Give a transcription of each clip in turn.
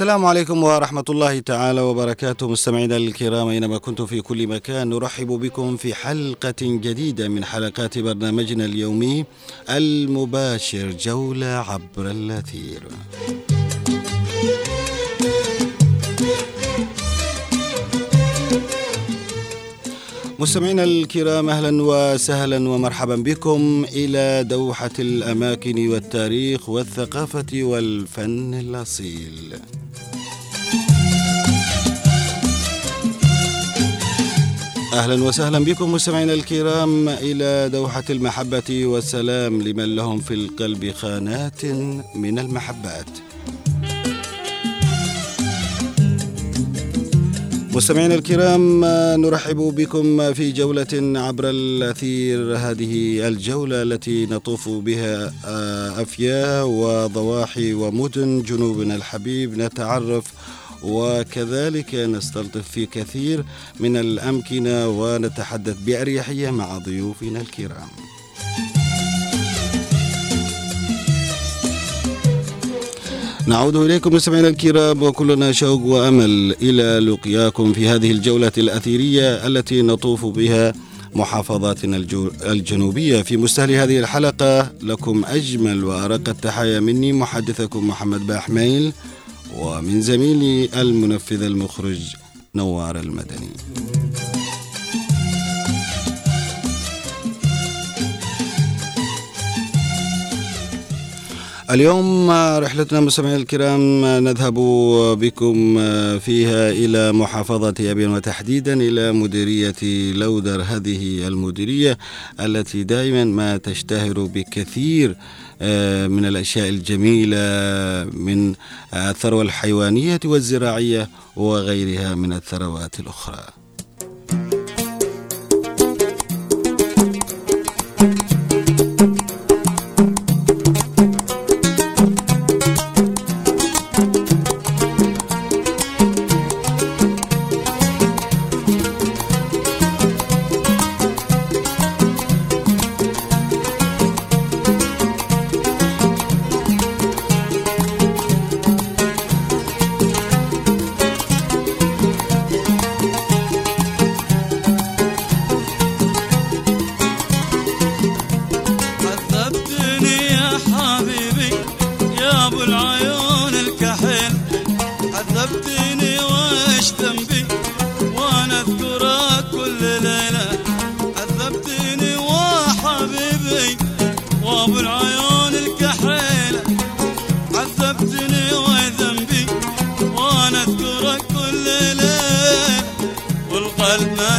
السلام عليكم ورحمة الله تعالى وبركاته مستمعينا الكرام أينما كنتم في كل مكان نرحب بكم في حلقة جديدة من حلقات برنامجنا اليومي المباشر جولة عبر الأثير. مستمعينا الكرام أهلا وسهلا ومرحبا بكم إلى دوحة الأماكن والتاريخ والثقافة والفن الأصيل. أهلا وسهلا بكم مستمعينا الكرام إلى دوحة المحبة والسلام لمن لهم في القلب خانات من المحبات. مستمعينا الكرام نرحب بكم في جولة عبر الأثير هذه الجولة التي نطوف بها أفياء وضواحي ومدن جنوبنا الحبيب نتعرف وكذلك نستلطف في كثير من الأمكنة ونتحدث بأريحية مع ضيوفنا الكرام. نعود إليكم مستمعينا الكرام وكلنا شوق وأمل إلى لقياكم في هذه الجولة الأثيرية التي نطوف بها محافظاتنا الجنوبية في مستهل هذه الحلقة لكم أجمل وأرق التحايا مني محدثكم محمد باحميل ومن زميلي المنفذ المخرج نوار المدني. اليوم رحلتنا مستمعينا الكرام نذهب بكم فيها إلى محافظة أبين وتحديدا إلى مديرية لودر هذه المديرية التي دائما ما تشتهر بكثير من الأشياء الجميلة من الثروة الحيوانية والزراعية وغيرها من الثروات الأخرى.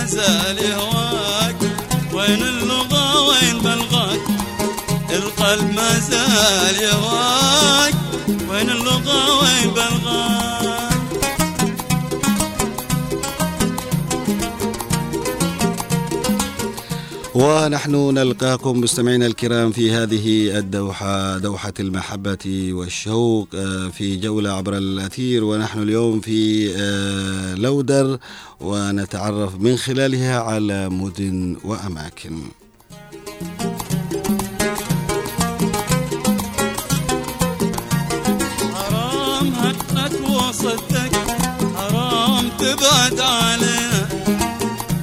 زال هواك؟ وين اللغة وين بلغك القلب ما زال هواك وين اللغة وين بلغك ونحن نلقاكم مستمعينا الكرام في هذه الدوحة دوحة المحبة والشوق في جولة عبر الأثير. ونحن اليوم في لودر ونتعرف من خلالها على مدن وأماكن. حرام حقك وصدك حرام تبعد علينا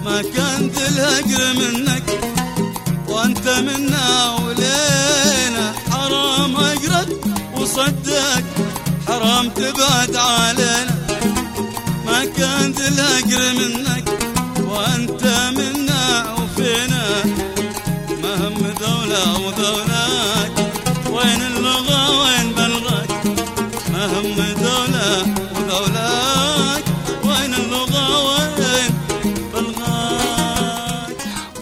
ما كان الهجر منك منا ولينا حرام هجرك وصدك حرام تبعد علينا. ما كان الهجر منك وأنت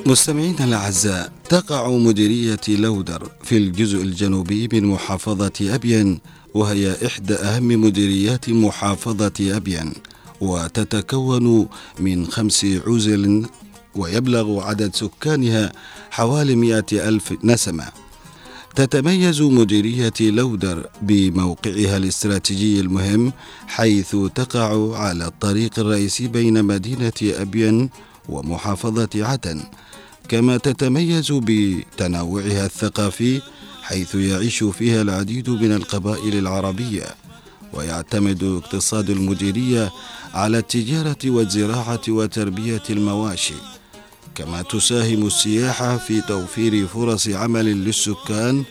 مستمعينا الأعزاء تقع مديرية لودر في الجزء الجنوبي من محافظة أبين وهي إحدى أهم مديريات محافظة أبين وتتكون من خمس عزل ويبلغ عدد سكانها حوالي مئة ألف نسمة. تتميز مديرية لودر بموقعها الاستراتيجي المهم حيث تقع على الطريق الرئيسي بين مدينة أبين ومحافظة عدن كما تتميز بتنوعها الثقافي حيث يعيش فيها العديد من القبائل العربية ويعتمد اقتصاد المديرية على التجارة والزراعة وتربية المواشي. كما تساهم السياحة في توفير فرص عمل للسكان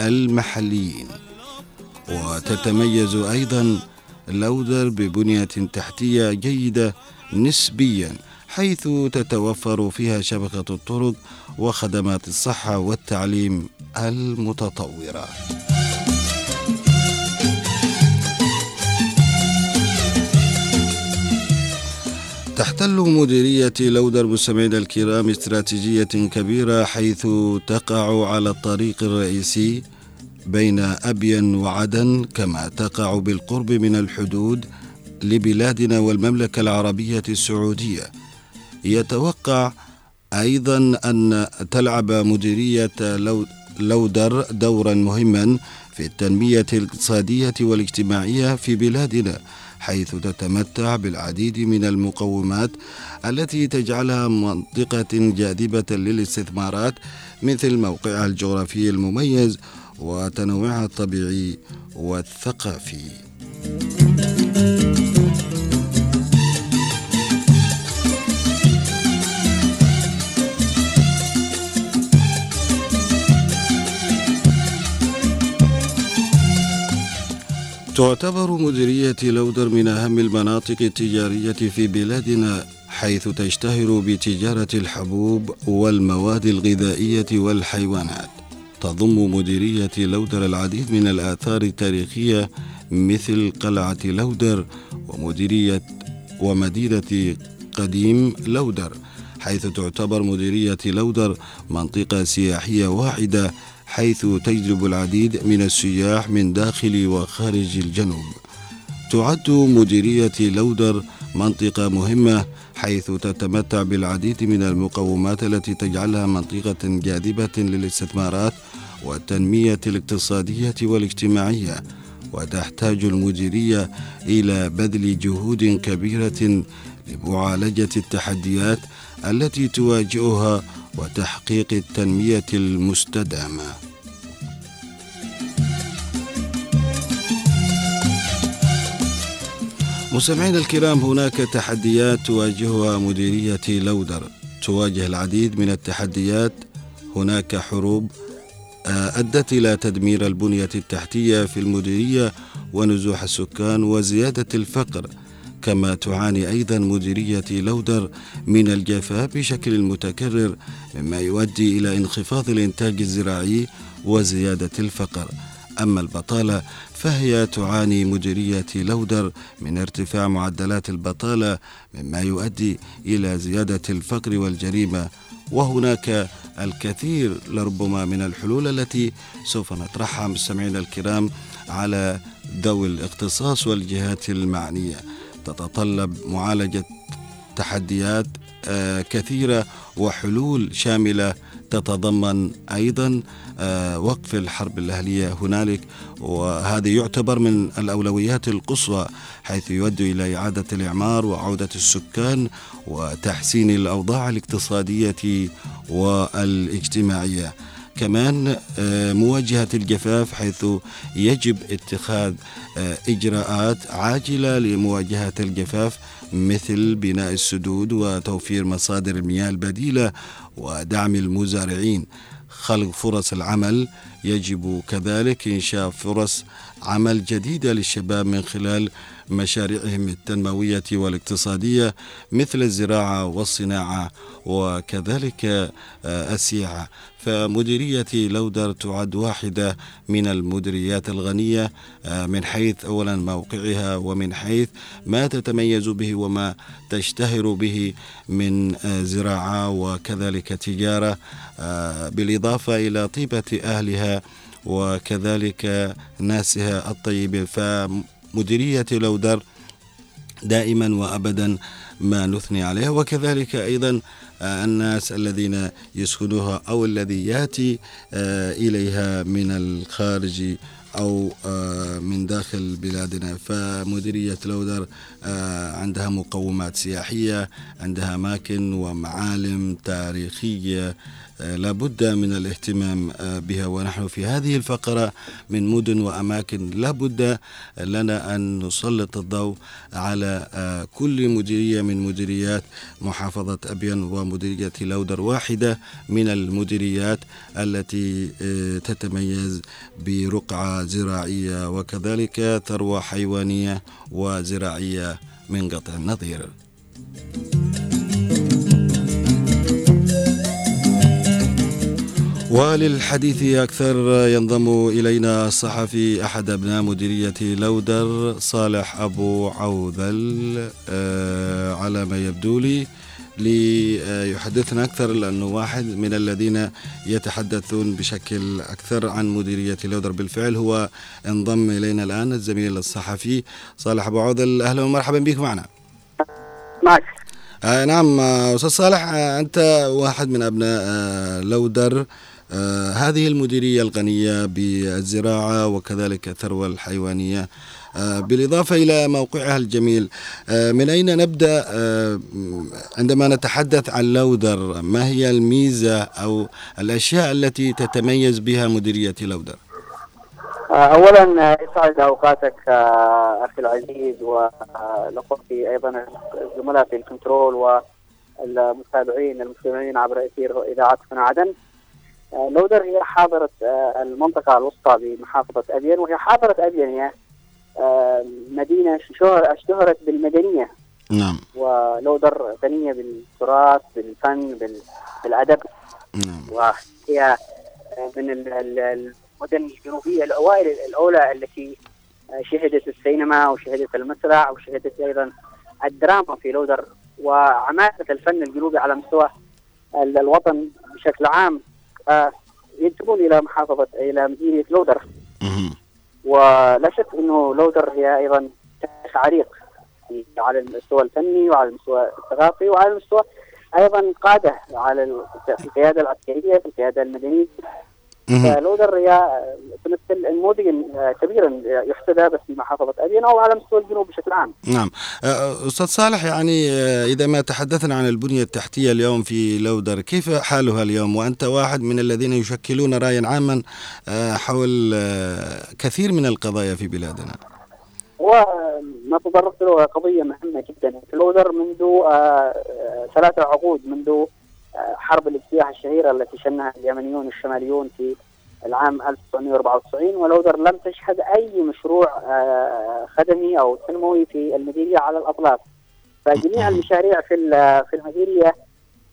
المحليين. وتتميز أيضا لودر ببنية تحتية جيدة نسبيا حيث تتوفر فيها شبكة الطرق وخدمات الصحة والتعليم المتطورة. تحتل مديرية لودر مستمعينا الكرام استراتيجية كبيرة حيث تقع على الطريق الرئيسي بين أبين وعدن كما تقع بالقرب من الحدود لبلادنا والمملكة العربية السعودية يتوقع أيضا أن تلعب مديرية لودر دورا مهما في التنمية الاقتصادية والاجتماعية في بلادنا حيث تتمتع بالعديد من المقومات التي تجعلها منطقة جاذبة للاستثمارات مثل موقعها الجغرافي المميز وتنوعها الطبيعي والثقافي. تعتبر مديرية لودر من أهم المناطق التجارية في بلادنا حيث تشتهر بتجارة الحبوب والمواد الغذائية والحيوانات. تضم مديرية لودر العديد من الآثار التاريخية مثل قلعة لودر ومديرية ومدينة قديم لودر حيث تعتبر مديرية لودر منطقة سياحية واحدة حيث تجلب العديد من السياح من داخل وخارج الجنوب. تعد مديرية لودر منطقة مهمة حيث تتمتع بالعديد من المقومات التي تجعلها منطقة جاذبة للاستثمارات والتنمية الاقتصادية والاجتماعية وتحتاج المديرية إلى بذل جهود كبيرة لمعالجة التحديات التي تواجهها وتحقيق التنمية المستدامة. مستمعينا الكرام هناك تحديات تواجهها مديرية لودر. تواجه العديد من التحديات. هناك حروب آه، أدت إلى تدمير البنية التحتية في المديرية ونزوح السكان وزيادة الفقر. كما تعاني أيضا مديرية لودر من الجفاف بشكل متكرر مما يؤدي إلى انخفاض الإنتاج الزراعي وزيادة الفقر. أما البطالة فهي تعاني مديرية لودر من ارتفاع معدلات البطالة مما يؤدي إلى زيادة الفقر والجريمة. وهناك الكثير لربما من الحلول التي سوف نطرحها مستمعينا الكرام على ذوي الاختصاص والجهات المعنية. تتطلب معالجة تحديات آه، كثيرة وحلول شاملة تتضمن أيضا آه، وقف الحرب الأهلية هنالك. وهذا يعتبر من الأولويات القصوى حيث يؤدي إلى إعادة الإعمار وعودة السكان وتحسين الأوضاع الاقتصادية والإجتماعية. كمان آه، مواجهة الجفاف حيث يجب اتخاذ آه، إجراءات عاجلة لمواجهة الجفاف مثل بناء السدود وتوفير مصادر المياه البديلة ودعم المزارعين. خلق فرص العمل يجب كذلك إنشاء فرص عمل جديدة للشباب من خلال مشاريعهم التنموية والاقتصادية مثل الزراعة والصناعة وكذلك آه، السياحة. فمديرية لودر تعد واحدة من المديريات الغنية آه، من حيث أولا موقعها ومن حيث ما تتميز به وما تشتهر به من آه، زراعة وكذلك تجارة بالإضافة إلى طيبة أهلها وكذلك ناسها الطيبين فمديرية لودر دائما وابدا ما نثني عليها وكذلك أيضا آه، الناس الذين يسكنوها أو الذي يأتي آه، إليها من الخارج أو آه، من داخل بلادنا. فمديرية لودر عندها مقومات سياحية عندها أماكن ومعالم تاريخية لابد من الاهتمام بها ونحن في هذه الفقرة من مدن وأماكن. لابد لنا أن نسلط الضوء على كل مديرية من مديريات محافظة أبين ومديرية لودر واحدة من المديريات التي تتميز برقعة زراعية وكذلك ثروة حيوانية وزراعية من قطع النظير. وللحديث أكثر ينضم إلينا الصحفي أحد أبناء مديرية لودر صالح أبو عوذل آه، على ما يبدو لي ليحدثنا أكثر لأنه واحد من الذين يتحدثون بشكل أكثر عن مديرية لودر. بالفعل هو انضم إلينا الآن الزميل الصحفي صالح أبو عوذل. أهلا ومرحبا بك معنا. معك. آه نعم آه، أستاذ صالح آه أنت واحد من أبناء آه لودر. آه هذه المديرية الغنية بالزراعة وكذلك الثروة الحيوانية. آه بالإضافة إلى موقعها الجميل آه من أين نبدأ؟ عندما نتحدث عن لودر ما هي الميزة أو الأشياء التي تتميز بها مديرية لودر؟ اولا يسعد أوقاتك أخي العزيز والاخوتي أيضا الزملاء في الكنترول والمتابعين المستمعين عبر إثير هنا عدن. لودر هي حاضرة آه، المنطقة الوسطى بمحافظة ابين وهي حاضرة ابين هي آه، مدينة شهر اشتهرت بالمدنية. نعم. ولودر غنية بالتراث بالفن بال- بالأدب. نعم. وهي من ال- ال- المدن الجنوبية الأوائل الأولى التي شهدت السينما وشهدت المسرح وشهدت أيضا الدراما في لودر وعمالة الفن الجنوبي على مستوى ال- الوطن بشكل عام آه، ينتمون إلى محافظة إلى مدينه لودر. ولا شك إنه لودر هي أيضا تاريخ عريق على المستوى الفني وعلى المستوى الثقافي وعلى المستوى أيضا قادة على القيادة العسكرية في القيادة المدنية فلودر هي تمثل نموذجا كبيرا يحتذى بس في محافظه ابين أو على مستوى الجنوب بشكل عام. نعم. آه، أستاذ صالح يعني آه، إذا ما تحدثنا عن البنية التحتية اليوم في لودر كيف حالها اليوم؟ وأنت واحد من الذين يشكلون رأيا عاما آه، حول آه، كثير من القضايا في بلادنا. وما تطرقت له قضية مهمة جدا. في لودر منذ آه، آه، ثلاثة عقود منذ آه، حرب الاجتياح الشهيرة التي شنها اليمنيون الشماليون في العام 1994 ولودر لم تشهد أي مشروع آه، خدمي أو تنموي في المديرية على الأطلاق. فجميع المشاريع في ال- في المديرية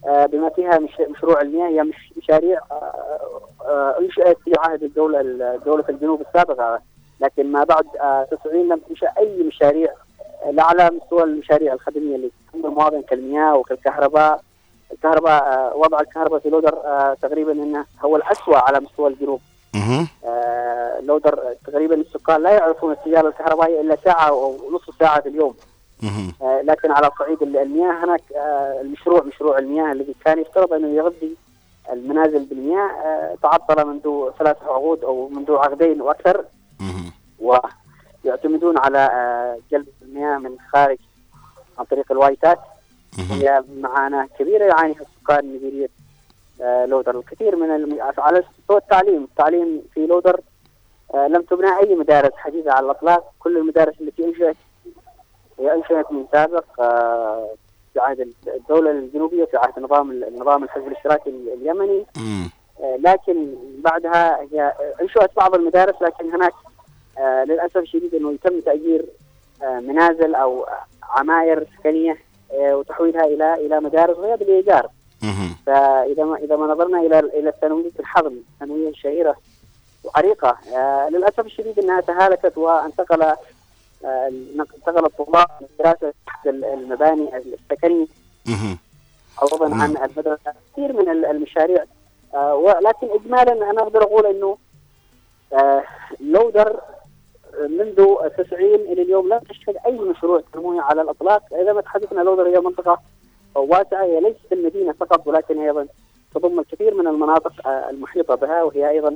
آه، بما فيها مش- مشروع المياه هي مش مشاريع آه، آه، انشئت في عهد الدولة دولة الجنوب السابقة. لكن ما بعد آه، 90 لم تنشأ أي مشاريع آه، لا على مستوى المشاريع الخدمية اللي تهم المواطن كالمياه وكالكهرباء الكهرباء آه، وضع الكهرباء في لودر آه، تقريبا انه هو الاسوء على مستوى الجنوب. آه، لودر تقريبا السكان لا يعرفون السياره الكهربائيه إلا ساعة أو نصف ساعة في اليوم. لكن على صعيد ال- المياه هناك المشروع مشروع المياه الذي كان يفترض أنه يغذي المنازل بالمياه تعطل منذ ثلاث عقود أو منذ عقدين وأكثر. ويعتمدون على جلب المياه من خارج عن طريق الوايتات هي معاناه كبيرة يعانيها سكان مديريه آه، لودر الكثير من الم... على مستوى التعليم. التعليم في لودر آه، لم تبنى أي مدارس حديثة على الإطلاق. كل المدارس التي انشئت هي انشئت من سابق آه، في عهد الدولة الجنوبية في عهد نظام النظام الحزب الاشتراكي اليمني. لكن بعدها هي انشئت بعض المدارس لكن هناك للأسف الشديد إنه يتم تأجير منازل أو عماير سكنية وتحويلها إلى إلى مدارس وهي بالإيجار. فإذا ما إذا ما نظرنا إلى إلى الثانوية الحضن الثانويه الشهيره وعريقة آه، للأسف الشديد إنها تهالكت وانتقل آه، انتقل الطلاب للدراسه تحت المباني السكنية. عوضا. عن المدرسة كثير من ال- المشاريع آه، ولكن اجمالا أنا أقدر أقول إنه آه، لودر منذ 90 إلى اليوم لم تشهد أي مشروع تنموي على الإطلاق إذا ما تحدثنا لودر هي منطقة واسعة هي ليست المدينة فقط ولكن هي أيضا تضم الكثير من المناطق آه، المحيطة بها وهي أيضا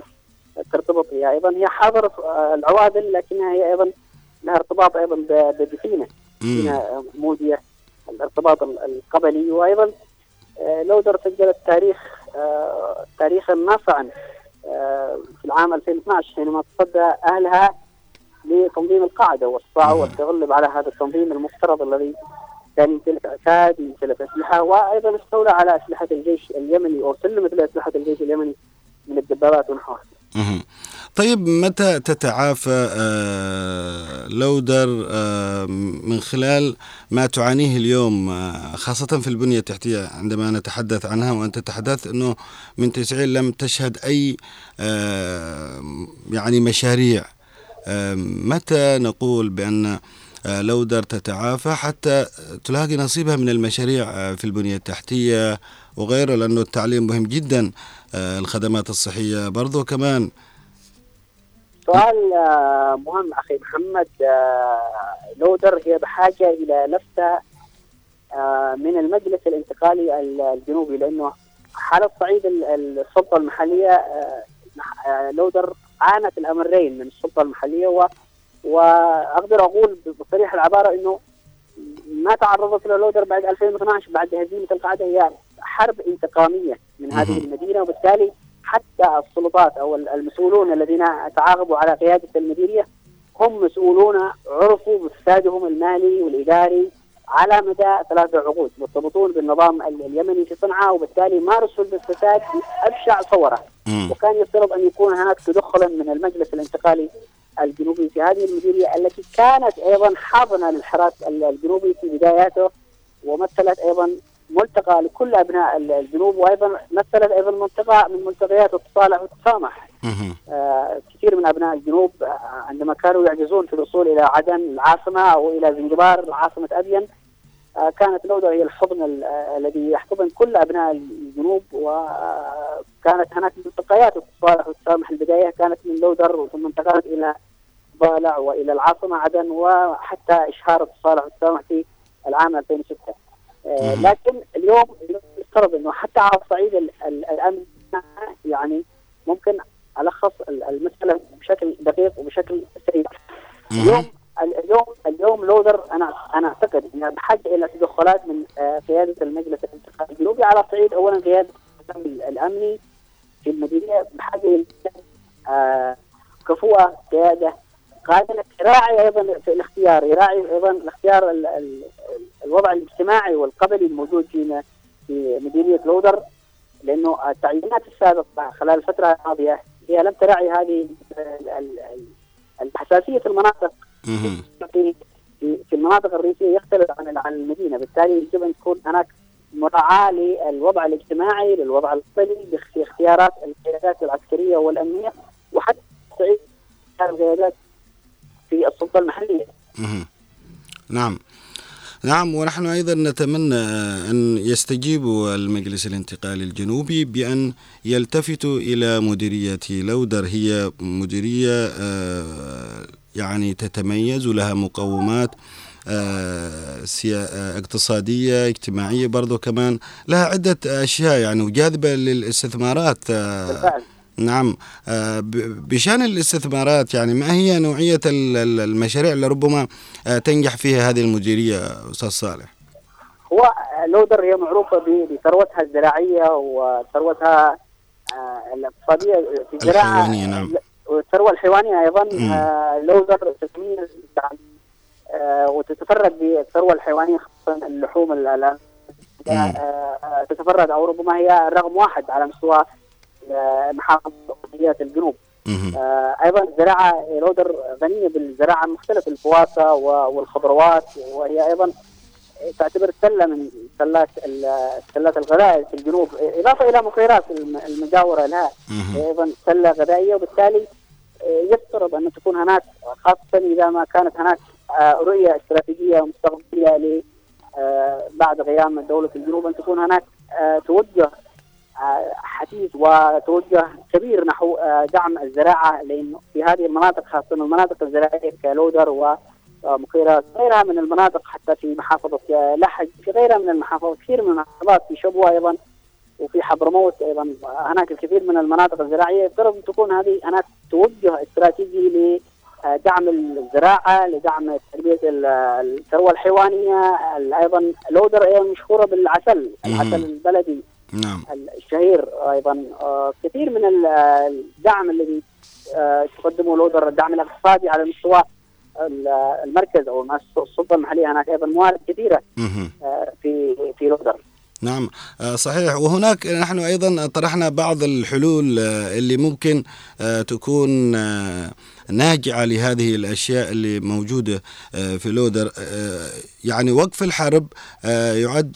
ترتبط هي أيضا هي حاضرة آه، العوادل لكنها هي أيضا لها ارتباط أيضا ب- ببثينه مم. هنا مودية الارتباط ال- القبلي وأيضا آه، لودر سجلت تاريخ آه، تاريخا ناصعا آه، في العام 2012 حينما تصدى أهلها لتنظيم القاعدة واستطاعوا التغلب على هذا التنظيم المفترض الذي كان يمتلك كاد يمتلك اسلحه وأيضا استولى على أسلحة الجيش اليمني أو سلمت لأسلحة الجيش اليمني من الدبابات ونحوها. طيب متى تتعافى آه، لودر آه، من خلال ما تعانيه اليوم آه، خاصة في البنية التحتية عندما نتحدث عنها وأنت تحدثت أنه من تسعين لم تشهد أي يعني مشاريع متى نقول بأن آه، لودر تتعافى حتى تلاقي نصيبها من المشاريع آه، في البنية التحتية وغيره لأنه التعليم مهم جدا آه، الخدمات الصحية برضو كمان. سؤال مهم أخي محمد لودر هي بحاجة إلى لفتة آه، من المجلس الانتقالي ال- الجنوبي لأنه على الصعيد ال- السلطة المحلية آه، آه، لودر عانت الأمرين من السلطة المحلية و وأقدر أقول بصريح العبارة إنه ما تعرضت له لودر بعد 2012 بعد هزيمه القاعده هي حرب انتقامية من هذه. المدينة وبالتالي حتى السلطات أو المسؤولون الذين تعاقبوا على قيادة المديريه هم مسؤولون عرفوا بفسادهم المالي والإداري على مدى ثلاثة عقود مرتبطون بالنظام ال- اليمني في صنعاء وبالتالي مارسوا الفساد بأبشع صورة مم. وكان يفترض أن يكون هناك تدخلا من المجلس الانتقالي الجنوبي في هذه المديريه التي كانت أيضا حاضنة للحراك ال- الجنوبي في بداياته ومثلت أيضا ملتقى لكل أبناء ال- الجنوب وأيضا مثلت أيضا منطقه من ملتقيات التصالح والتسامح. آه، كثير من أبناء الجنوب آه، عندما كانوا يعجزون في الوصول إلى عدن العاصمة أو إلى زنجبار عاصمه أبين آه، كانت لودر هي الحضن ال- الذي يحتضن كل أبناء الجنوب وكانت هناك ملتقيات التصالح والتسامح البداية. كانت من لودر ثم انتقلت إلى ضالع وإلى العاصمة عدن وحتى إشهار التصالح والتسامح في العام 2006 آه، مم. لكن اليوم يفترض انه حتى على الصعيد ال- ال- الأمن يعني ممكن ألخص ال- المسألة بشكل دقيق وبشكل سريع. اليوم اليوم اليوم لودر أنا أنا أعتقد انها بحاجه إلى تدخلات من آه، قيادة المجلس الانتقالي الجنوبي على صعيد اولا قيادة الأمني في المدينة بحاجة إلى آه، كفوءه قيادة قادمة يراعي أيضا في الاختيار يراعي أيضا الاختيار ال- ال- الوضع الاجتماعي والقبلي الموجود في في مديريه لودر لأنه التعيينات السابقة خلال الفترة الماضية هي لم تراعي هذه الحساسية المناطق. في في المناطق الرئيسية يختلف عن عن المدينة، بالتالي يجب أن تكون هناك مراعاة للوضع الاجتماعي، للوضع القبلي في اختيارات القيادات العسكرية والأمنية وحتى تعيد القيادات في السلطة المحلية. نعم. نعم ونحن أيضا نتمنى أن يستجيبوا المجلس الانتقالي الجنوبي بأن يلتفتوا إلى مديرية لودر هي مديرية آه، يعني تتميز ولها مقومات آه، آه، اقتصادية اجتماعية برضو كمان لها عدة أشياء يعني وجاذبة للاستثمارات آه، بالفعل نعم بشأن الاستثمارات يعني ما هي نوعية ال- ال- المشاريع اللي ربما تنجح فيها هذه المديرية أستاذ صالح هو لودر هي معروفة ب- بثروتها الزراعية وثروتها الاقتصادية في الحيوانية، نعم. والثروة الحيوانية أيضا. آه، لودر تتميز بع- آه، وتتفرد بالثروة الحيوانية خاصة اللحوم ال- ال- مم. آه، تتفرد أو ربما هي رقم واحد على مستوى محافظ ولايات الجنوب. آه، أيضا الزراعه لودر غنية بالزراعة مختلف الفواكه والخضروات وهي أيضا تعتبر سلة من سلات ال- سلات الغذاء في الجنوب إضافة إلى مخيرات الم- المجاورة لها أيضا سلة غذائية وبالتالي يفترض أن تكون هناك خاصة إذا ما كانت هناك آه، رؤية استراتيجية مستقبليه ل آه، بعد قيام دوله الجنوب أن تكون هناك آه، توجه حثيث وتوجه كبير نحو دعم الزراعة لأنه في هذه المناطق خاصة المناطق الزراعية كلودر ومخيرات غيرها من المناطق حتى في محافظة آه، لحج في غيرها من المحافظات كثير من المحافظات في شبوة أيضا. وفي حضرموت أيضا هناك الكثير من المناطق الزراعية يفترض أن تكون هذه هناك توجه استراتيجي لدعم الزراعة لدعم تربية ال- الثروة الحيوانية ال- أيضا لودر أيضا مشهورة بالعسل. العسل البلدي نعم الشهير أيضا آه، كثير من ال- الدعم الذي آه، تقدمه لودر الدعم الاقتصادي على مستوى ال- المركز أو السلطة المحلية هناك أيضا موارد كثيرة. آه، في في لودر نعم. آه، صحيح. وهناك نحن أيضا طرحنا بعض الحلول آه، اللي ممكن آه، تكون ناجعة لهذه الأشياء اللي موجودة في لودر. يعني وقف الحرب يعد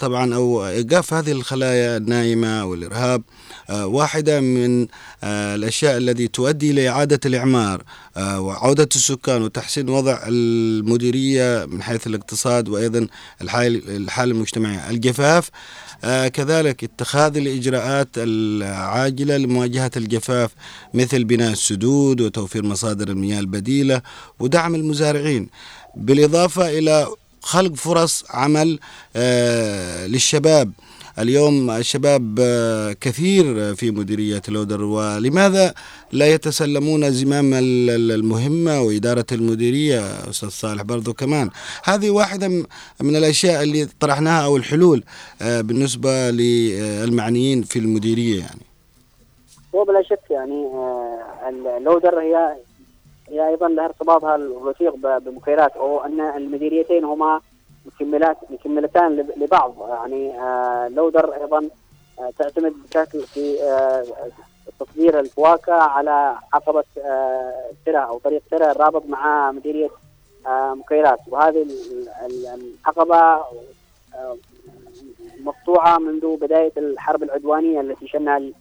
طبعا أو إيقاف هذه الخلايا النائمه والإرهاب. آه، واحدة من آه، الأشياء التي تؤدي لاعاده الإعمار آه، وعودة السكان وتحسين وضع المديرية من حيث الاقتصاد وأيضا الحاله الحاله المجتمعيه الجفاف كذلك اتخاذ الإجراءات العاجلة لمواجهة الجفاف مثل بناء السدود وتوفير مصادر المياه البديلة ودعم المزارعين بالإضافة إلى خلق فرص عمل للشباب اليوم الشباب آه، كثير في مديرية لودر ولماذا لا يتسلمون زمام ال- ال- المهمة وإدارة المديرية؟ أستاذ صالح برضو كمان. هذه واحدة من الأشياء اللي طرحناها أو الحلول آه، بالنسبة للمعنيين في المديرية يعني. هو بلا شك يعني آه، اللودر هي هي أيضا لها ارتباطها الوثيق ب- بمكيرات أو أن المديريتين هما مكملات مكملتان لب- لبعض. يعني آه، لودر أيضا آه، تعتمد بشكل في آه، تصدير الفواكه على عقبه سرة أو طريق سرة الرابط مع مديرية مكيرات وهذه ال- ال- العقبه مقطوعة منذ بداية الحرب العدوانية التي شنها ال-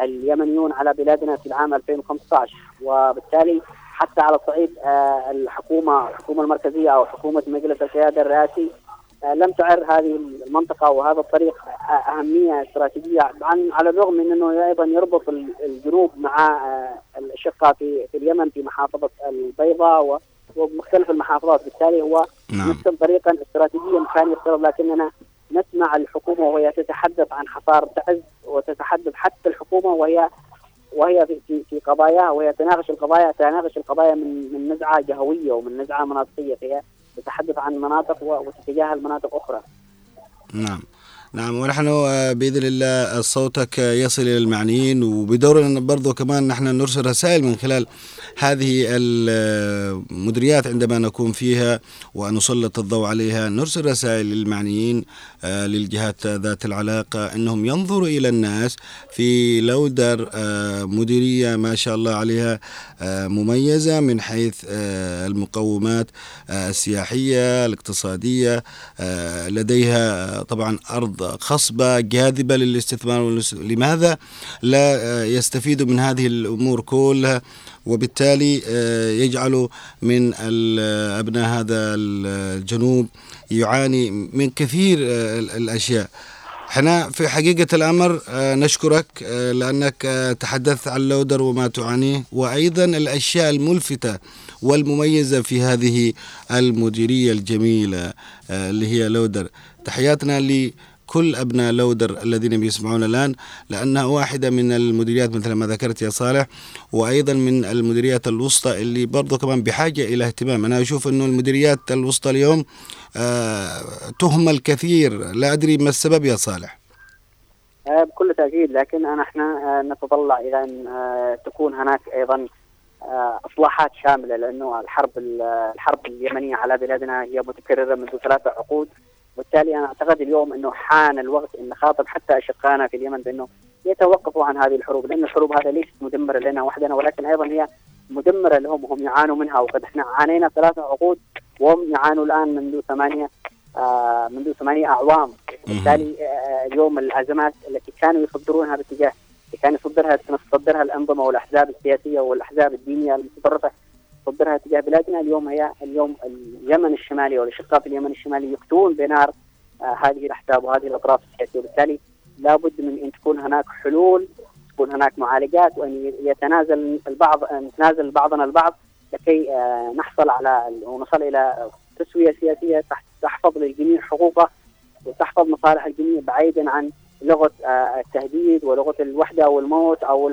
اليمنيون على بلادنا في العام 2015 وبالتالي حتى على صعيد آه، الحكومة الحكومة المركزية أو حكومة مجلس القيادة الرئاسي آه، لم تعر هذه المنطقة وهذا الطريق آه، أهمية استراتيجية عن على الرغم من إنه أيضا يربط ال- الجنوب مع الاشقه في في اليمن في محافظة البيضاء ومختلف المحافظات. بالتالي هو نعم. نرسم طريقا استراتيجيا كان يفترض لكننا نسمع الحكومة وهي تتحدث عن حصار تعز وتتحدث حتى الحكومة وهي وهي في في, في وهي تناقش القضايا تناقش القضايا من من نزعة جهوية ومن نزعة مناطقية فهي تتحدث عن مناطق وتتجاهل مناطق أخرى. نعم نعم ونحن آه، بإذن الله صوتك يصل إلى المعنيين وبدورنا برضو كمان نحن نرسل رسائل من خلال هذه المديريات عندما نكون فيها ونسلط الضوء عليها نرسل رسائل للمعنيين آه، للجهات ذات العلاقة أنهم ينظروا إلى الناس في لودر آه، مديرية ما شاء الله عليها آه، مميزة من حيث آه، المقومات آه، السياحية الاقتصادية آه، لديها طبعا أرض خصبة جاذبة للاستثمار لماذا لا آه، يستفيدوا من هذه الأمور كلها؟ وبالتالي آه، يجعلوا من ال- أبناء هذا الجنوب يعاني من كثير آه، ال- الأشياء. إحنا في حقيقة الأمر آه، نشكرك آه، لأنك آه، تحدثت عن لودر وما تعانيه وأيضا الأشياء الملفتة والمميزة في هذه المديرية الجميلة آه، اللي هي لودر. تحياتنا لكل أبناء لودر الذين بيسمعون الآن لأنها واحدة من المديريات مثل ما ذكرت يا صالح وأيضا من المديريات الوسطى اللي برضو كمان بحاجة إلى اهتمام. أنا أشوف أنه المديريات الوسطى اليوم آه، تهمل كثير. لا أدري ما السبب يا صالح. آه، بكل تأكيد. لكن أنا إحنا آه، نتطلع إلى أن آه، تكون هناك أيضا آه، إصلاحات شاملة لأنه الحرب ال- الحرب اليمنية على بلادنا هي متكررة منذ ثلاثة عقود. وبالتالي أنا أعتقد اليوم إنه حان الوقت إن نخاطب حتى أشقائنا في اليمن بأنه يتوقفوا عن هذه الحروب لأن الحروب هذه ليست مدمرة لنا وحدنا ولكن أيضا هي مدمرة لهم وهم يعانوا منها وقد إحنا عانينا ثلاثة عقود وهم يعانوا الآن منذ ثمانية آه منذ ثمانية أعوام. بالتالي آه اليوم الأزمات التي كانوا يصدرونها باتجاه كان يصدرها تصدرها الأنظمة والأحزاب السياسية والأحزاب الدينية المتطرفة تصدرها تجاه بلادنا. اليوم هي اليوم اليمن الشمالي والاشقاء في اليمن الشمالي يقتون بنار آه هذه الأحزاب وهذه الأطراف السياسية. وبالتالي لابد من أن تكون هناك حلول تكون هناك معالجات وأن يتنازل البعض نتنازل بعضنا البعض لكي آه نحصل على ونصل إلى تسوية سياسية تحفظ للجميع حقوقه وتحفظ مصالح الجميع بعيدا عن لغة آه التهديد ولغة الوحدة والموت أو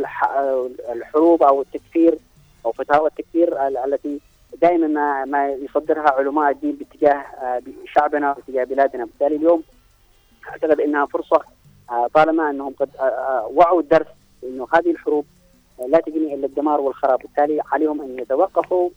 الحروب أو التكفير أو فتاوى التكفير التي دائما ما, ما يصدرها علماء الدين باتجاه آه شعبنا واتجاه بلادنا. بالتالي اليوم أعتقد إنها فرصة آه، طالما أنهم قد آه، وعوا الدرس إنه هذه الحروب لا تجني إلا الدمار والخراب، بالتالي عليهم أن يتوقفوا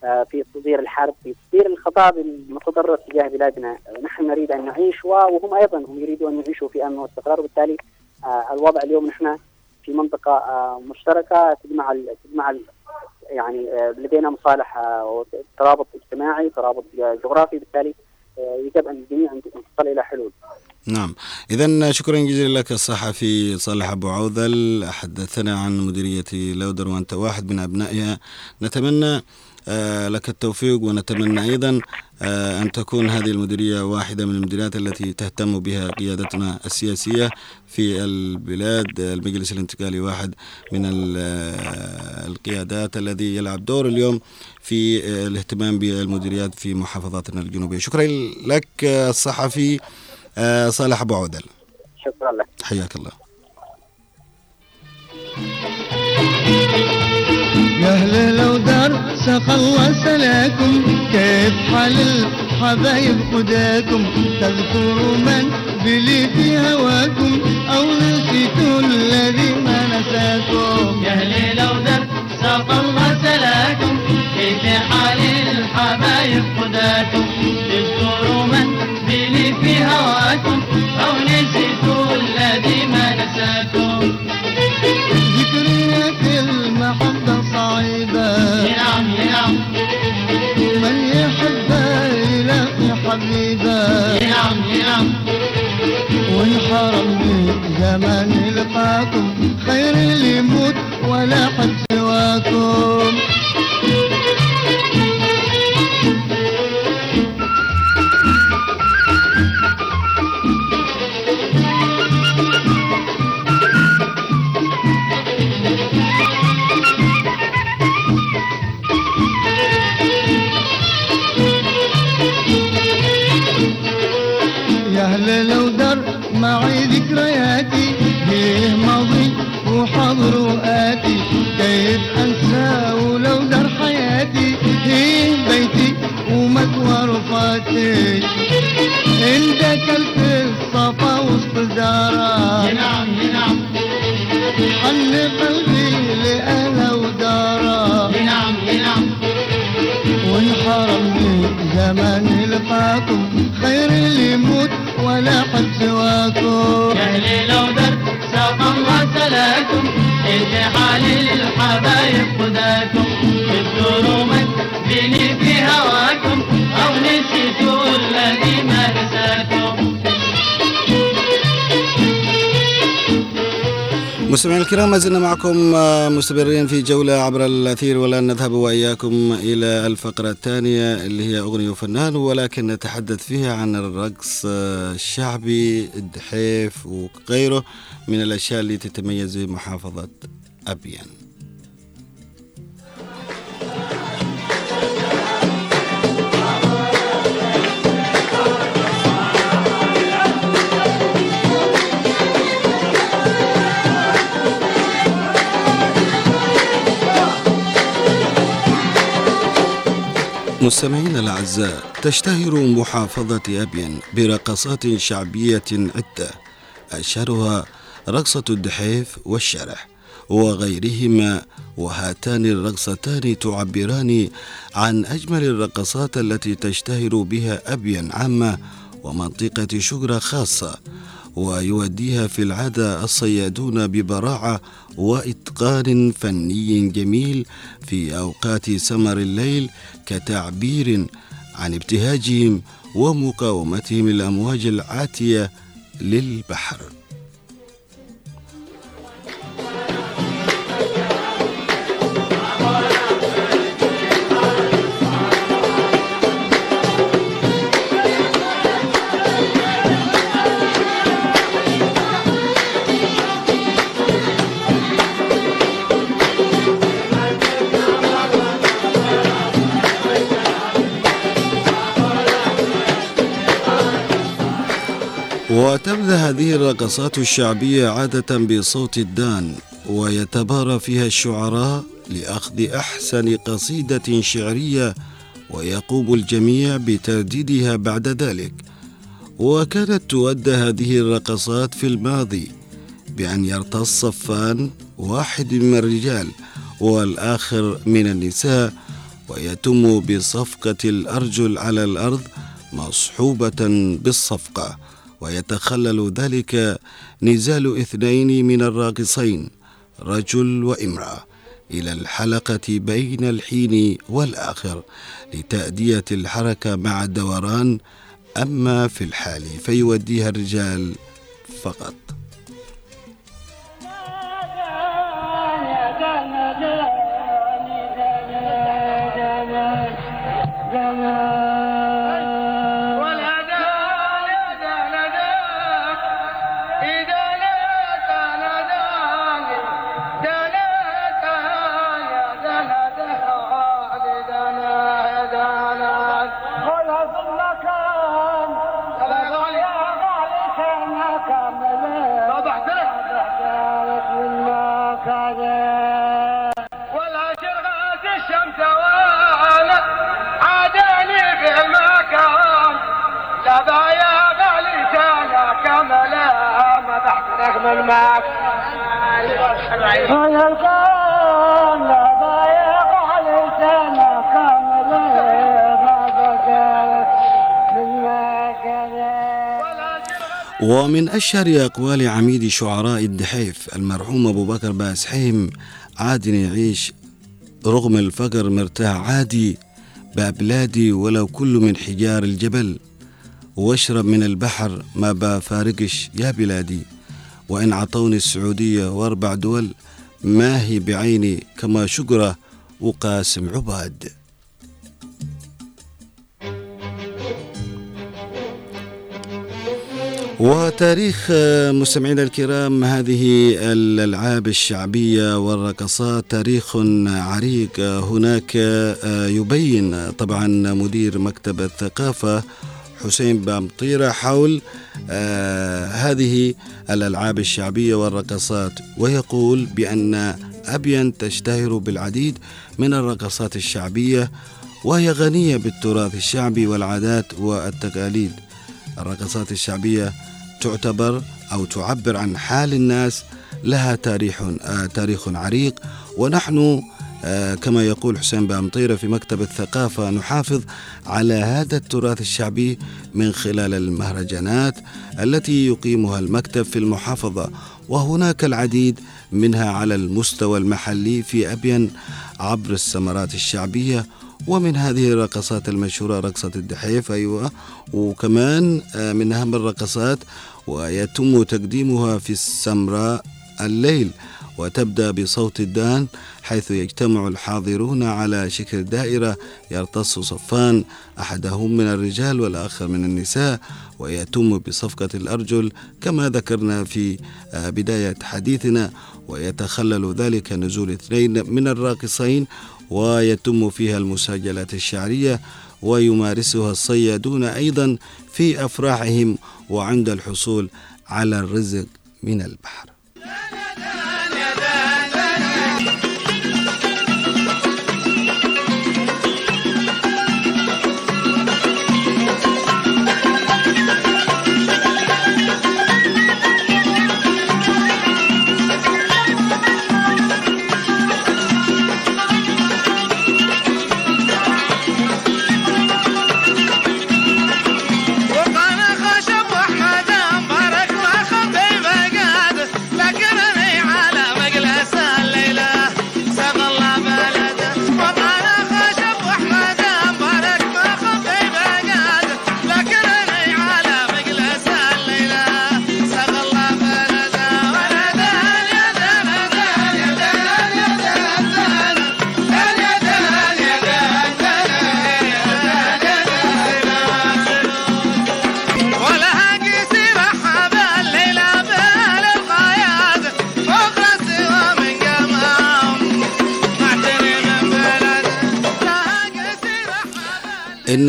في تصدير الحرب، في تصدير الخطاب المتضرر تجاه بلادنا، نحن نريد أن نعيش وهم أيضا هم يريدون أن يعيشوا في أمن واستقرار، وبالتالي آه، الوضع اليوم نحن في منطقة مشتركة تجمع تجمع يعني آه، لدينا مصالح آه، وترابط اجتماعي، ترابط جغرافي، بالتالي آه، يجب أن الجميع أن تصل إلى حلول. نعم. إذا شكرا جزيلا لك الصحفي صالح أبو عوذل. حدثنا عن مديرية لودر وأنت واحد من أبنائها. نتمنى لك التوفيق ونتمنى أيضا آه، أن تكون هذه المديرية واحدة من المديريات التي تهتم بها قيادتنا السياسية في البلاد المجلس الانتقالي واحد من آه، القيادات الذي يلعب دور اليوم في آه، الاهتمام بالمديريات في محافظاتنا الجنوبية. شكرا لك آه، الصحفي آه، صالح أبو عودل. شكرا لك. حياك الله. يا أهل لو دار خلص لكم كيف حال الحبايب خداكم؟ تذكروا من بلي في هواكم أو نسيتوا الذي ما نساكم. يا أهل لو در ساق الله سلاكم كيف حال الحبايب خداكم؟ تذكروا من بلي في هواكم أو نسيتوا الذي ما نساكم. من زمان لقاكم خير اللي يموت ولا حد سلاكم كيف حال الحبايب خداكم من بني في هواكم أو نسيتوا الذي ما مستمعينا الكرام ما زلنا معكم آه، مستمرين في جولة عبر الأثير والآن نذهب وإياكم إلى الفقرة الثانية اللي هي أغنية وفنان ولكن نتحدث فيها عن الرقص آه، الشعبي الدحيف وغيره من الأشياء اللي تتميز بمحافظة أبيان. مستمعينا الأعزاء تشتهر محافظة أبين برقصات شعبية عدة أشهرها رقصة الدحيف والشرح وغيرهما وهاتان الرقصتان تعبران عن أجمل الرقصات التي تشتهر بها أبين عامة ومنطقة شجرة خاصة. ويؤديها في العادة الصيادون ببراعة وإتقان فني جميل في أوقات سمر الليل كتعبير عن ابتهاجهم ومقاومتهم الأمواج العاتية للبحر. وتبدأ هذه الرقصات الشعبية عادة بصوت الدان ويتبارى فيها الشعراء لأخذ أحسن قصيدة شعرية ويقوم الجميع بترديدها بعد ذلك. وكانت تؤدى هذه الرقصات في الماضي بأن يرتص صفان واحد من الرجال والآخر من النساء ويتم بصفقة الأرجل على الأرض مصحوبة بالصفقة. ويتخلل ذلك نزال اثنين من الراقصين رجل وامرأة إلى الحلقة بين الحين والآخر لتأدية الحركة مع الدوران. أما في الحال فيوديها الرجال فقط. ومن أشهر أقوال عميد شعراء الدحيف المرحوم أبو بكر باسحيم عادي يعيش رغم الفقر مرتاح عادي ببلادي ولو كل من حجار الجبل واشرب من البحر ما بفارقش يا بلادي. وإن عطوني السعودية وأربع دول ما هي بعيني كما شقرة وقاسم عباد. وتاريخ مستمعينا الكرام هذه الألعاب الشعبية والرقصات تاريخ عريق. هناك يبين طبعا مدير مكتب الثقافة حسين بامطيرة حول آه، هذه الألعاب الشعبية والرقصات. ويقول بأن أبين تشتهر بالعديد من الرقصات الشعبية وهي غنية بالتراث الشعبي والعادات والتقاليد. الرقصات الشعبية تعتبر أو تعبر عن حال الناس لها تاريخ آه تاريخ عريق. ونحن كما يقول حسين بامطيرة في مكتب الثقافة نحافظ على هذا التراث الشعبي من خلال المهرجانات التي يقيمها المكتب في المحافظة. وهناك العديد منها على المستوى المحلي في أبين عبر السمرات الشعبية ومن هذه الرقصات المشهورة رقصة الدحيف أيوة. وكمان آه، من أهم الرقصات ويتم تقديمها في السمراء الليل. وتبدأ بصوت الدان حيث يجتمع الحاضرون على شكل دائرة يرتص صفان أحدهم من الرجال والآخر من النساء ويتم بصفقة الأرجل كما ذكرنا في آه، بداية حديثنا ويتخلل ذلك نزول اثنين من الراقصين ويتم فيها المساجلات الشعرية ويمارسها الصيادون أيضا في أفراحهم وعند الحصول على الرزق من البحر.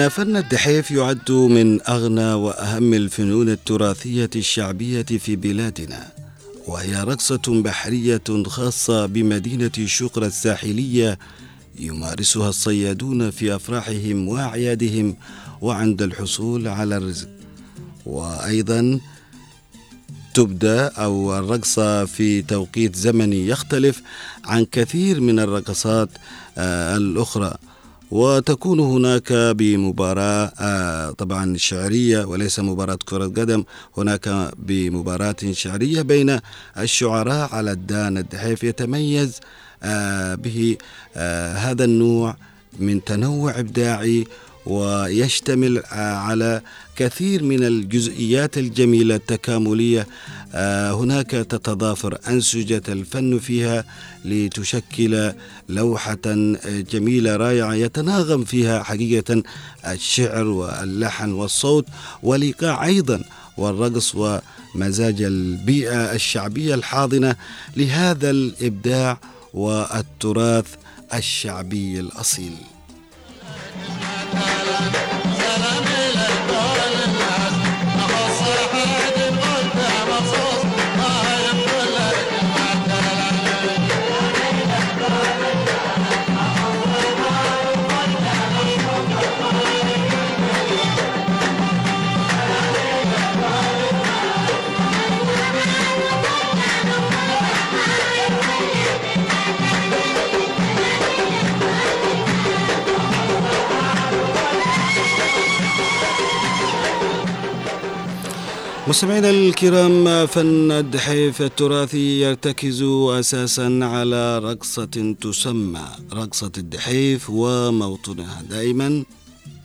إن فن الدحيف يعد من أغنى وأهم الفنون التراثية الشعبية في بلادنا وهي رقصة بحرية خاصة بمدينة شقرة الساحلية يمارسها الصيادون في أفراحهم وأعيادهم وعند الحصول على الرزق. وأيضا تبدأ أو الرقصة في توقيت زمني يختلف عن كثير من الرقصات آه، الأخرى. وتكون هناك بمباراة آه، طبعا شعرية وليس مباراة كرة قدم هناك بمباراة شعرية بين الشعراء على الدان الدحيف يتميز آه، به آه، هذا النوع من تنوع إبداعي ويشتمل على كثير من الجزئيات الجميلة التكاملية آه، هناك تتضافر أنسجة الفن فيها لتشكل لوحة آه، جميلة رائعة يتناغم فيها حقيقة الشعر واللحن والصوت والإيقاع أيضا والرقص ومزاج البيئة الشعبية الحاضنة لهذا الإبداع والتراث الشعبي الأصيل. مستمعينا الكرام فن الدحيف التراثي يرتكز أساسا على رقصة تسمى رقصة الدحيف وموطنها دائما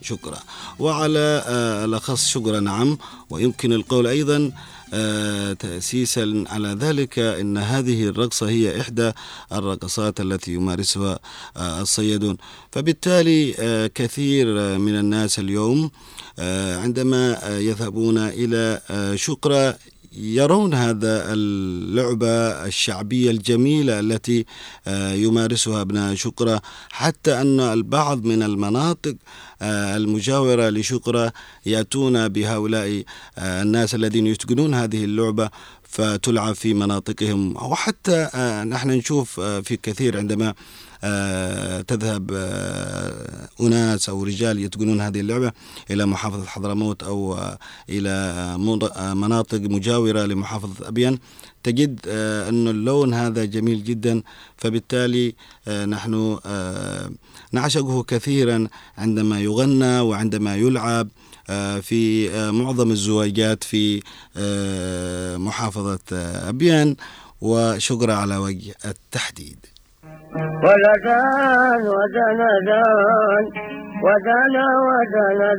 شكرا. وعلى آه، الأخص شكرا نعم. ويمكن القول أيضا آه، تاسيسا على ذلك إن هذه الرقصة هي إحدى الرقصات التي يمارسها آه، الصيادون. فبالتالي كثير من الناس اليوم عندما آه، يذهبون آه، شقرة يرون هذا اللعبة الشعبية الجميلة التي آه، يمارسها أبناء شقرة حتى أن البعض من المناطق آه، المجاورة لشقرة يأتون بهؤلاء آه، الناس الذين يتقنون هذه اللعبة فتلعب في مناطقهم. وحتى آه، نحن نشوف آه، في كثير عندما آه، تذهب آه، أناس أو رجال يتقنون هذه اللعبة إلى محافظة حضرموت أو آه، إلى آه، آه، مناطق مجاورة لمحافظة أبين تجد آه، أن اللون هذا جميل جدا فبالتالي آه، نحن آه، نعشقه كثيرا عندما يغنى وعندما يلعب آه، في آه، معظم الزواجات في آه، محافظة آه، أبيان. وشكرا على وجه التحديد. ولدان ودنا دان ودنا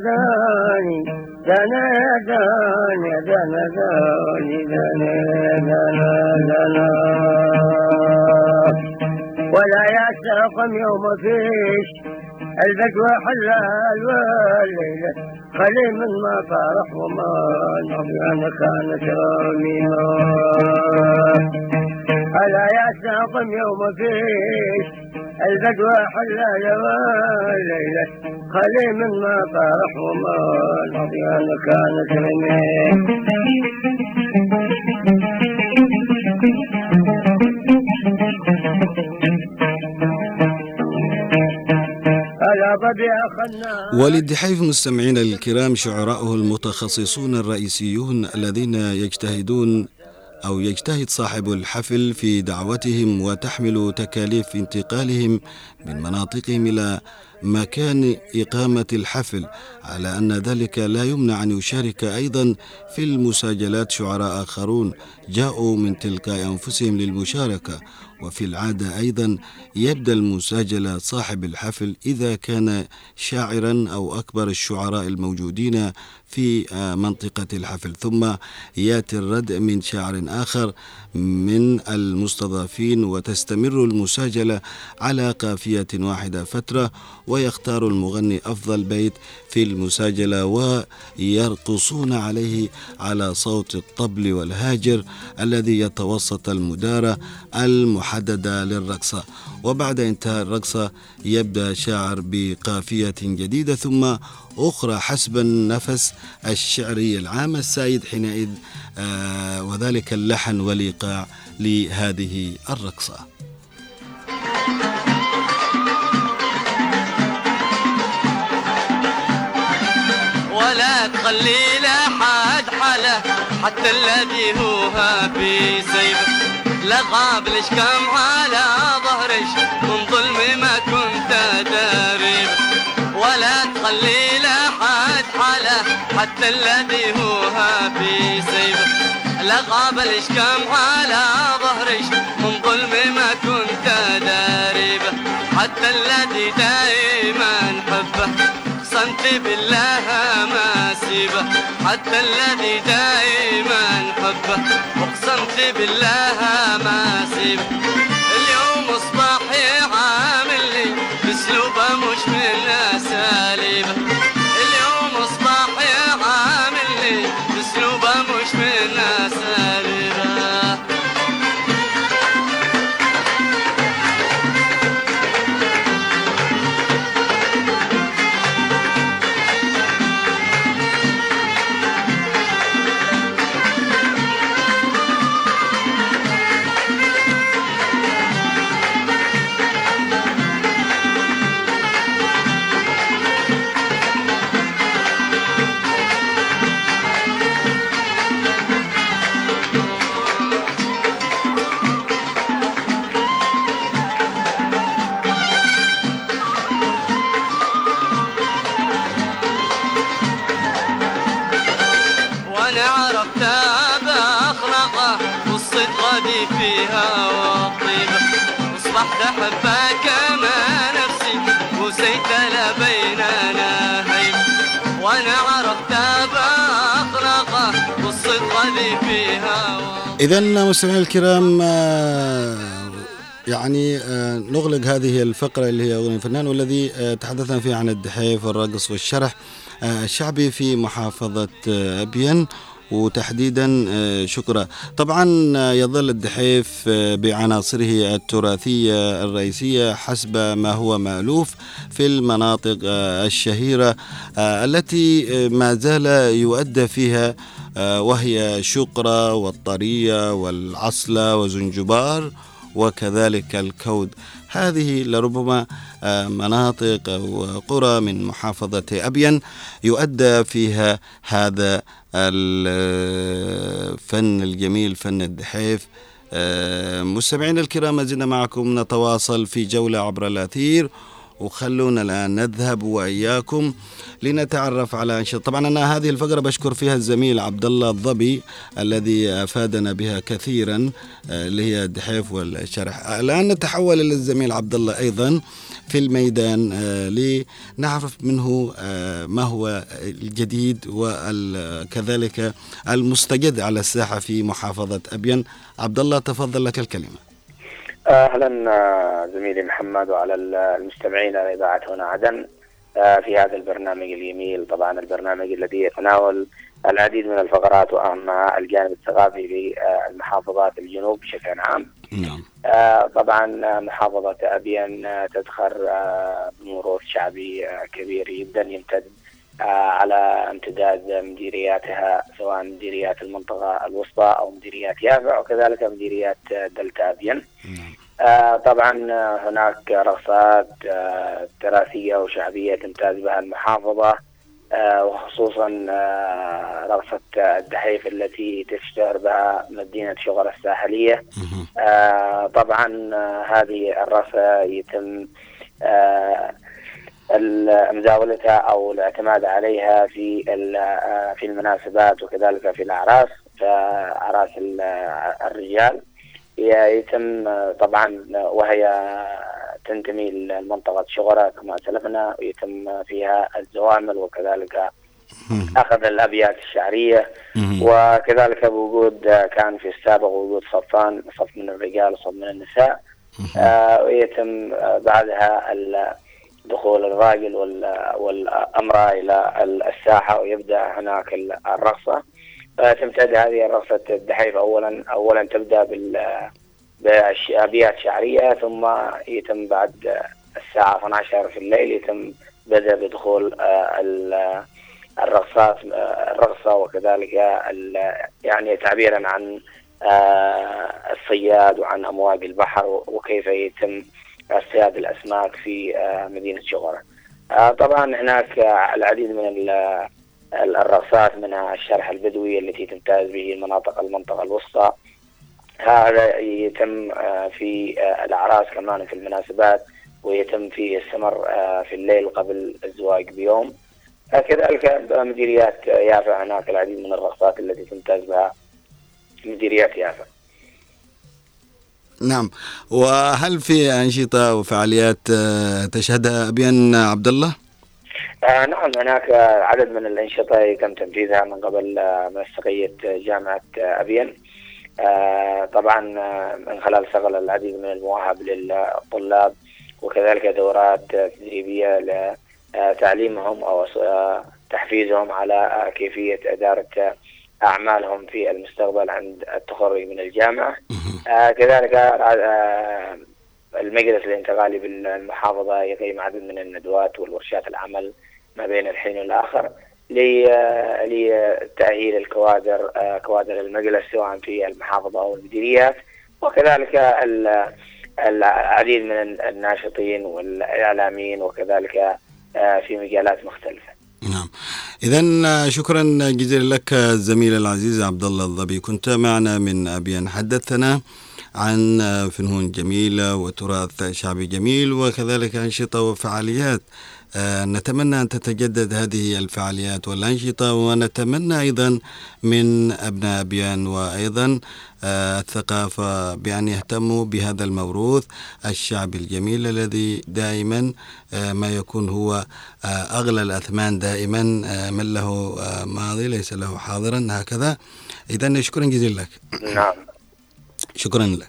داني دنا دان دنا داني دنا دنا دنا ولا يستقم يوم فيش البدوى حلال والليلة خلي من ما فرح وما نبيان كانت رميمة ألا يستقم يوم فيش. البدوى حلال والليلة خلي من ما فرح وما نبيان كانت أخنا وللدحيف مستمعينا الكرام شعراؤه المتخصصون الرئيسيون الذين يجتهدون أو يجتهد صاحب الحفل في دعوتهم وتحمل تكاليف انتقالهم من مناطقهم إلى مكان إقامة الحفل على أن ذلك لا يمنع أن يشارك أيضا في المساجلات شعراء آخرون جاءوا من تلقاء أنفسهم للمشاركة. وفي العادة أيضا يبدأ المساجلة صاحب الحفل إذا كان شاعرا أو أكبر الشعراء الموجودين في منطقة الحفل. ثم يأتي الرد من شاعر آخر من المستضافين وتستمر المساجلة على قافية واحدة فترة ويختار المغني أفضل بيت في المساجلة ويرقصون عليه على صوت الطبل والهاجر. الذي يتوسط المدارة المحددة للرقصة. وبعد انتهاء الرقصة يبدأ شاعر بقافية جديدة ثم أخرى حسب النفس الشعري العام السائد حينئذ آه وذلك اللحن والإيقاع لهذه الرقصة. ولا تخلي حاله حتى الذي هو في سيبه لغاب الاشكام على ظهرش من ظلم ما كنت داري ولا تخلي لحد حاله حتى الذي هو في سيبه لغاب الاشكام على ظهرش من ظلم ما كنت داري حتى الذي دائما حبه صمت بالله ما سيبه حتى الذي دائما حبه أقسمت بالله ما سيبه إذا مستمعينا الكرام آه، يعني آه، نغلق هذه الفقرة اللي هي أغنية الفنان والذي آه، تحدثنا فيه عن الدحيف والرقص والشرح الشعبي في محافظة أبين وتحديدا آه، شكرا. طبعا آه، يظل الدحيف آه، بعناصره التراثية الرئيسية حسب ما هو مألوف في المناطق الشهيرة التي ما زال يؤدى فيها وهي شقرة والطرية والعصلة وزنجبار وكذلك الكود. هذه لربما مناطق وقرى من محافظة أبين يؤدى فيها هذا الفن الجميل فن الدحيف آه، مستمعينا الكرام زلنا معكم نتواصل في جولة عبر الأثير. وخلونا الآن نذهب وإياكم لنتعرف على أنشطة. طبعا أنا هذه الفقرة بشكر فيها الزميل عبد الله الضبي الذي أفادنا بها كثيرا آه، اللي هي الدحيف والشرح. الآن نتحول إلى الزميل عبد الله أيضا في الميدان آه، لنعرف منه آه، ما هو الجديد وكذلك المستجد على الساحة في محافظة أبين عبد الله تفضل لك الكلمة. أهلا آه، زميلي محمد وعلى ال- المستمعين على إذاعة هنا عدن. آه، في هذا البرنامج الجميل طبعا البرنامج الذي يتناول العديد من الفقرات واهمها الجانب الثقافي للمحافظات الجنوب بشكل عام. نعم. آه، طبعا آه، محافظة أبين آه، تزخر آه، بموروث شعبي آه، كبير جدا يمتد آه، على امتداد مديرياتها سواء مديريات المنطقة الوسطى أو مديريات يافع وكذلك مديريات آه، دلتا أبين. آه، طبعا آه، هناك رقصات آه، تراثية وشعبية تمتاز بها المحافظة آه، وخصوصا آه، رقصة الدحيف التي تشتهر بها مدينة شغر الساحلية. آه، طبعا آه، هذه الرقصة يتم آه، مزاولتها أو الاعتماد عليها في آه، في المناسبات وكذلك في الأعراس آه، الرجال. يتم طبعا وهي تنتمي لمنطقة شغرة كما سلفنا ويتم فيها الزوامل وكذلك أخذ الأبيات الشعرية. وكذلك بوجود كان في السابق وجود صفان صف من الرجال وصف من النساء. آه، ويتم بعدها دخول الراجل وال- والأمرأة إلى ال- الساحة ويبدأ هناك ال- الرقصة. تمتد هذه الرقصة الدحيف أولا أولا تبدأ بأبيات شعرية ثم يتم بعد الساعة 12 في الليل يتم بدأ بدخول آه، ال- الرقصات آه، الرقصة وكذلك يعني تعبيرا عن آه، الصياد وعن أمواج البحر وكيف يتم اصطياد الأسماك في آه، مدينة شغرة آه، طبعا هناك آه، العديد من ال- ال- الرقصات منها الشرح البدوي التي تمتاز به المناطق المنطقة الوسطى. هذا يتم في الأعراس كمان في المناسبات ويتم في السمر في الليل قبل الزواج بيوم. كذلك مديريات يافا هناك العديد من الرقصات التي تمتاز بها مديريات يافا. نعم وهل في أنشطة وفعاليات آه، تشهدها أبيان عبد الله؟ آه نعم هناك عدد من الأنشطة يتم تنفيذها من قبل آه، منسقية جامعة آه، أبين آه طبعا من خلال شغل العديد من المواهب للطلاب وكذلك دورات تدريبية لتعليمهم أو تحفيزهم على كيفية إدارة أعمالهم في المستقبل عند التخرج من الجامعة. آه كذلك آه المجلس الانتقالي بالمحافظة يقيم عدد من الندوات والورشات العمل ما بين الحين والآخر ل- لتأهيل الكوادر آه، كوادر المجلس سواء في المحافظة أو المديريات وكذلك ال- العديد من الناشطين والإعلاميين وكذلك آه، في مجالات مختلفة. نعم. إذا شكرا جزيلا لك الزميل العزيز عبد الله الظبي. كنت معنا من أبيان. حدثنا عن فنون جميلة وتراث شعبي جميل وكذلك أنشطة وفعاليات. آه، نتمنى أن تتجدد هذه الفعاليات والأنشطة ونتمنى أيضا من أبناء أبيان وأيضا آه، الثقافة بأن يهتموا بهذا الموروث الشعبي الجميل الذي دائما آه، ما يكون هو آه، أغلى الأثمان دائما آه، من له آه، ماضي ليس له حاضرا هكذا. إذا شكرا جزيلا لك. نعم. شكرا لك.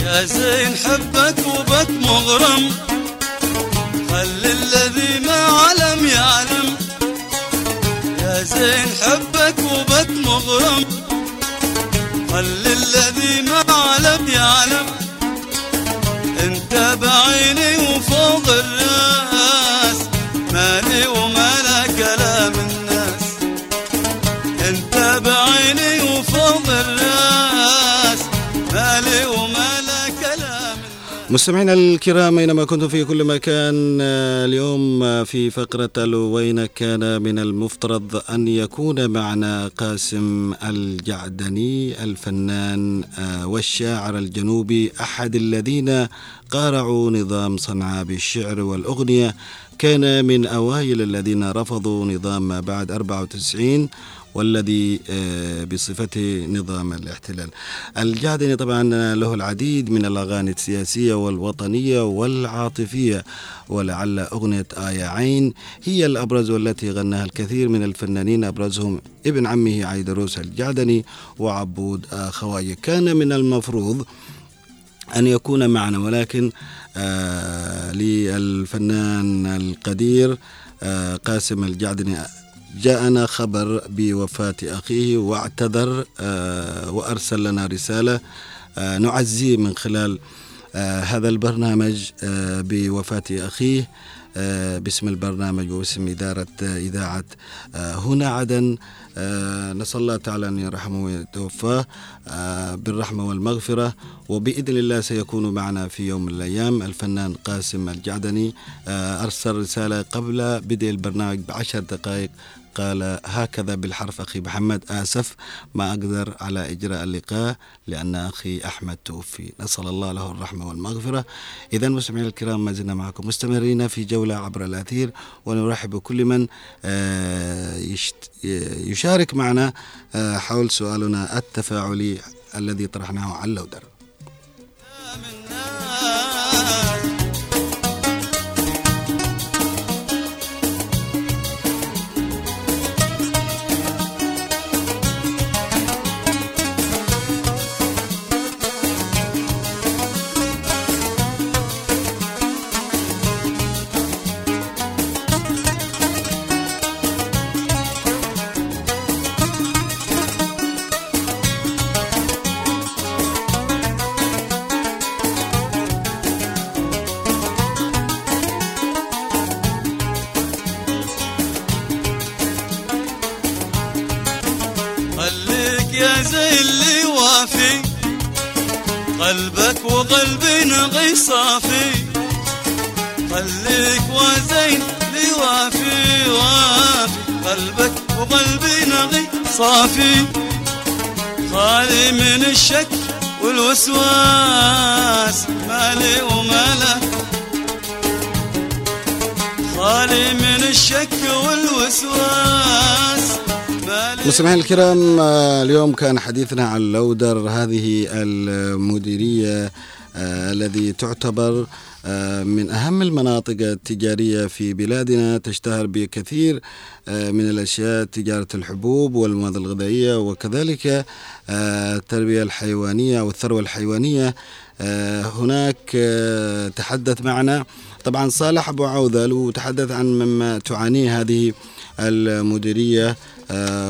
يا زين حبك وبك مغرم خلي الذي ما علم يعلم. يا زين حبك وبك مغرم. مستمعينا الكرام أينما كنتم في كل مكان آه، اليوم آه، في فقرة الوين كان من المفترض أن يكون معنا قاسم الجعدني الفنان آه، والشاعر الجنوبي أحد الذين قارعوا نظام صنعاء بالشعر والأغنية. كان من أوائل الذين رفضوا نظام ما بعد 94 والذي آه، بصفته نظام الاحتلال. الجعدني طبعا له العديد من الأغاني السياسية والوطنية والعاطفية ولعل أغنية آية عين هي الأبرز والتي غناها الكثير من الفنانين أبرزهم ابن عمه عيدروس الجعدني وعبود آه، خواجة كان من المفروض أن يكون معنا ولكن آه للفنان القدير آه قاسم الجعدني جاءنا خبر بوفاة أخيه واعتذر آه وأرسل لنا رسالة آه نعزيه من خلال آه هذا البرنامج بوفاة أخيه باسم البرنامج وباسم إدارة إذاعة هنا عدن. نسأل الله تعالى أن يرحمه ويتوفاه بالرحمة والمغفرة وبإذن الله سيكون معنا في يوم من الأيام الفنان قاسم الجعدني أرسل رسالة قبل بدء البرنامج بعشر دقائق. قال هكذا بالحرف أخي محمد آسف ما أقدر على إجراء اللقاء لأن أخي أحمد توفي. نسأل الله له الرحمة والمغفرة. إذا مستمعينا الكرام ما زلنا معكم مستمرين في جولة عبر الأثير ونرحب بكل من آه، يشارك معنا آه، حول سؤالنا التفاعلي الذي طرحناه على اللودر. وزين لي وافي. قلبك وقلبي نغي صافي. خليك وزين لي وافي. وافي قلبك وقلبي نغي صافي. خالي من الشك والوسواس مالي وماله. خالي من الشك والوسواس. مستمعينا الكرام آه، اليوم كان حديثنا عن لودر هذه المديرية آه، الذي تعتبر آه، من أهم المناطق التجارية في بلادنا تشتهر بكثير من الأشياء تجارة الحبوب والمواد الغذائية وكذلك التربية الحيوانية والثروة الحيوانية. هناك تحدث معنا. طبعا صالح أبو عوذل وتحدث عن مما تعانيه هذه المديرية.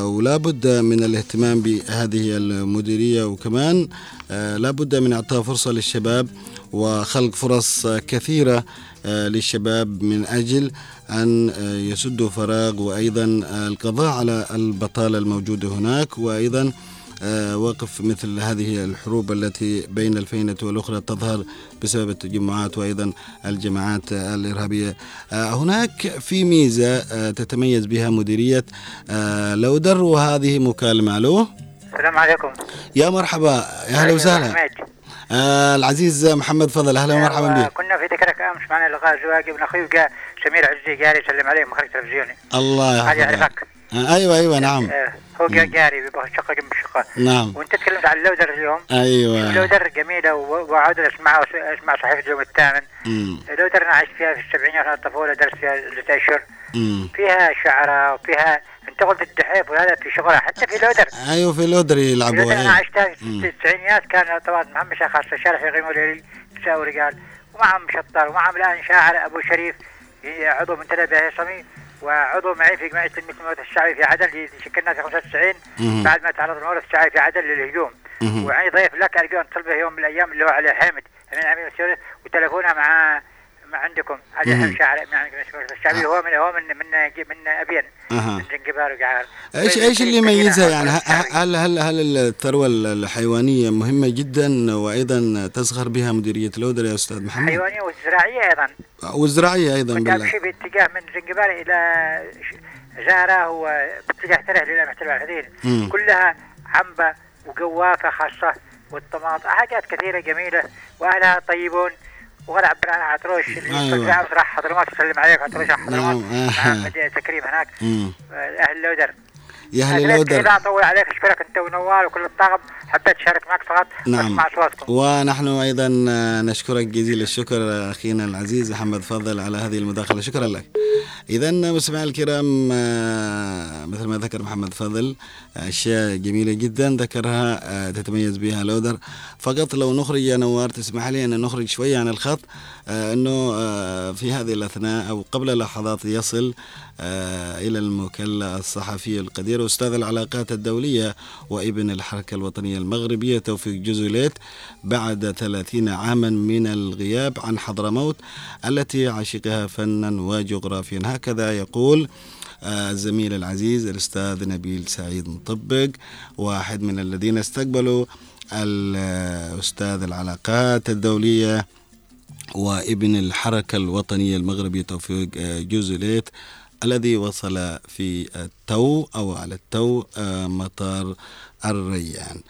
ولا بد من الاهتمام بهذه المديرية وكمان آه، لا بد من إعطاء فرصة للشباب وخلق فرص آه، كثيرة آه، للشباب من أجل أن آه، يسدوا فراغ وأيضا آه، القضاء على البطالة الموجودة هناك وأيضا آه، وقف مثل هذه الحروب التي بين الفينة والأخرى تظهر بسبب التجمعات وأيضا الجماعات الإرهابية. آه، هناك في ميزة آه، تتميز بها مديرية لودر وهذه مكالمة. ألو؟ السلام عليكم. يا مرحبا. يا أهلا وسهلا. آه، العزيز محمد فضل. أهلا ومرحبا بك. كنا في ذكرك أمس معنا لقاء زواج ابن أخوي سمير عزيزي جاري يسلم عليه مخرج تلفزيوني. الله يحفظك. آه، أيوة أيوة نعم. آه، هو جاري بيبغى شقه جنب الشقه نعم. وأنت تكلمت عن اللودر اليوم؟ أيوة. اللودر جميلة وعاد أسمعها أسمع صحيفه اليوم الثامن. اللودر أنا عشت فيها في السبعينات أنا الطفوله درست فيها ست اشهر. فيها شعراء وفيها أنت قلت الدحيب وهذا في شغلها حتى في لودر أيوة في لودر يلعبوا. لودر أنا أيوة. عشتها في. التسعينيات كان طبعا محمد شيخ خاصة الشارع يقيموا ليلي نساء ورجال ومعهم شطار ومعهم الآن شاعر أبو شريف عضو منتدى بهيصمي وعضو معي في جمعية تنميه الموارد الشعبي في عدن اللي شكلنا في 95 مم. بعد ما تعرض الموارد الشعبي في عدن للهجوم. وعي ضيف لك ارجو ان تطلبه يوم من الأيام اللي هو علي حامد من عميد السوري وتلفونها مع مع عندكم. مم. حامد شاعر من الموارد الشعبي. هو من هو من من من أبين. من زنجبار وقعار. إيش إيش اللي يميزها يعني؟ هل هل هل الثروة الحيوانية مهمة جدا وأيضا تزخر بها مديرية لودر يا أستاذ محمد؟ حيوانية وزراعية أيضا. والزراعيه أيضا كنت أمشي باتجاه من زنجبار إلى زهره وباتجاه تره إلى محتل العهدين مم. كلها عنبة وقوافة خاصة والطماط حاجات كثيرة جميلة وأهلها طيبون. عبد الرحمن عطروش اللي أيوة. أيوة. راح حضرموت يسلم عليك عطروش راح حضرموت آه. مع تكريم هناك مم. آه، أهل لودر يا أهل لودر اطول عليك اشكرك أنت ونوال وكل الطاقم حبيت اشارك معك فقط نعم. ونحن أيضا نشكرك جزيل الشكر أخينا العزيز محمد فضل على هذه المداخلة. شكرا لك. اذا مستمعي الكرام آه، مثل ما ذكر محمد فضل أشياء جميلة جدا ذكرها آه، تتميز بها لودر فقط لو نخرج يا نوار تسمح لي أن نخرج شوية عن الخط آه، أنه آه، في هذه الأثناء أو قبل لحظات يصل إلى المكلا الصحفي القدير أستاذ العلاقات الدولية وابن الحركة الوطنية المغربية. توفيق جزوليت بعد ثلاثين عاما من الغياب عن حضرموت التي عشقها فنا وجغرافيا. هكذا يقول آه، الزميل العزيز الأستاذ نبيل سعيد مطبق واحد من الذين استقبلوا الأستاذ العلاقات الدولية وابن الحركة الوطنية المغربية. توفيق آه، جوزليت الذي وصل في التو أو على التو آه، مطار الريان.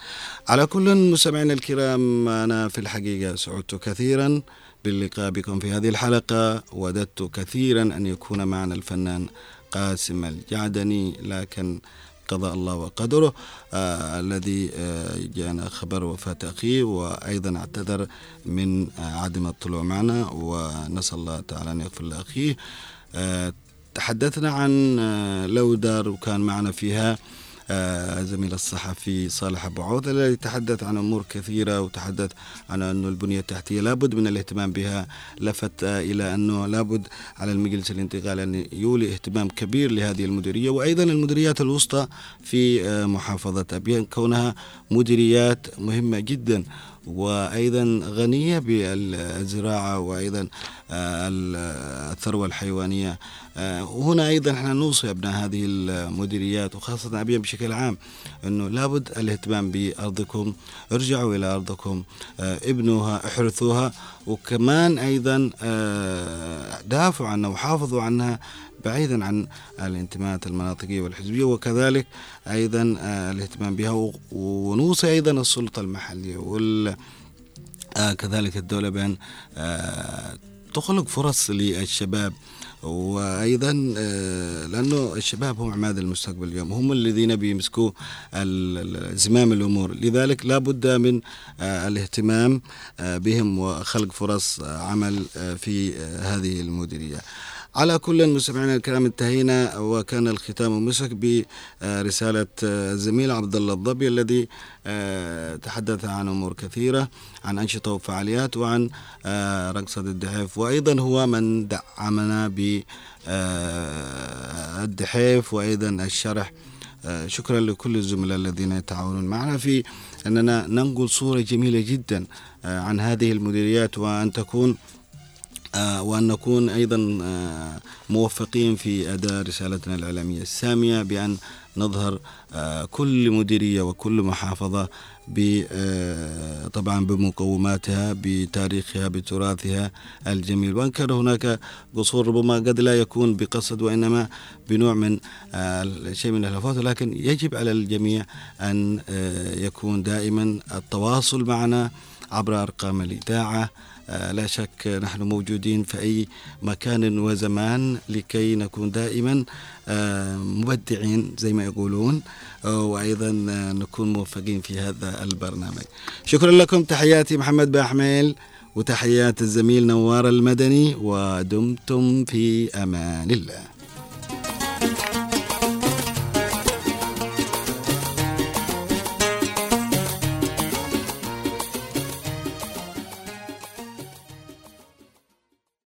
على كل مستمعينا الكرام أنا في الحقيقة سعدت كثيرا باللقاء بكم في هذه الحلقة. وددت كثيرا أن يكون معنا الفنان قاسم الجعدني لكن قضاء الله وقدره آه الذي آه جاءنا خبر وفاة أخيه. وأيضا اعتذر من آه عدم الطلوع معنا. ونسأل الله تعالى أن يغفر لأخيه. آه تحدثنا عن آه لودر وكان معنا فيها آه زميل الصحفي صالح أبو عوض الذي تحدث عن أمور كثيرة وتحدث عن أن البنية التحتية لابد من الاهتمام بها لفت آه إلى أنه لابد على المجلس الانتقالي أن يولي اهتمام كبير لهذه المديرية وأيضا المديريات الوسطى في محافظة أبيان كونها مديريات مهمة جدا. وأيضا غنية بالزراعة وأيضا آه، الثروة الحيوانية. آه، هنا أيضا إحنا نوصي أبناء هذه المديريات وخاصة أبيان بشكل عام أنه لابد الاهتمام بأرضكم. ارجعوا إلى أرضكم. آه، ابنوها احرثوها. وكمان أيضا دافعوا عنها وحافظوا عنها. بعيدا عن الانتماءات المناطقية والحزبية وكذلك أيضا آه، الاهتمام بها ونوصي أيضا السلطة المحلية. وال آه، الدولة بأن آه، تخلق فرص للشباب. وأيضا لأنه الشباب هم عماد المستقبل اليوم هم الذين بيمسكوا زمام الأمور. لذلك لا بد من الاهتمام بهم وخلق فرص عمل في هذه المديرية. على كل مستمعينا الكرام انتهينا وكان الختام مسك برسالة الزميل عبد الله الضبي الذي آه، تحدث عن أمور كثيرة عن أنشطة وفعاليات وعن آه، رقصة الدحيف وأيضا هو من دعمنا بالدحيف وأيضا الشرح. آه، شكرا لكل الزملاء الذين يتعاونون معنا في أننا ننقل صورة جميلة جدا آه، عن هذه المديريات وأن تكون آه، وأن نكون أيضا آه، موفقين في أداء رسالتنا الإعلامية السامية بأن نظهر آه، كل مديرية وكل محافظة آه، طبعا بمقوماتها بتاريخها بتراثها الجميل. وأن كان هناك قصور ربما قد لا يكون بقصد وإنما بنوع من آه، شيء من الهفوات ولكن يجب على الجميع أن آه، يكون دائما التواصل معنا عبر أرقام الإذاعة آه، لا شك نحن موجودين في أي مكان وزمان لكي نكون دائما آه، مبدعين زي ما يقولون آه، وأيضا آه، نكون موفقين في هذا البرنامج. شكرا لكم. تحياتي محمد باحميل وتحيات الزميل نوار المدني ودمتم في أمان الله.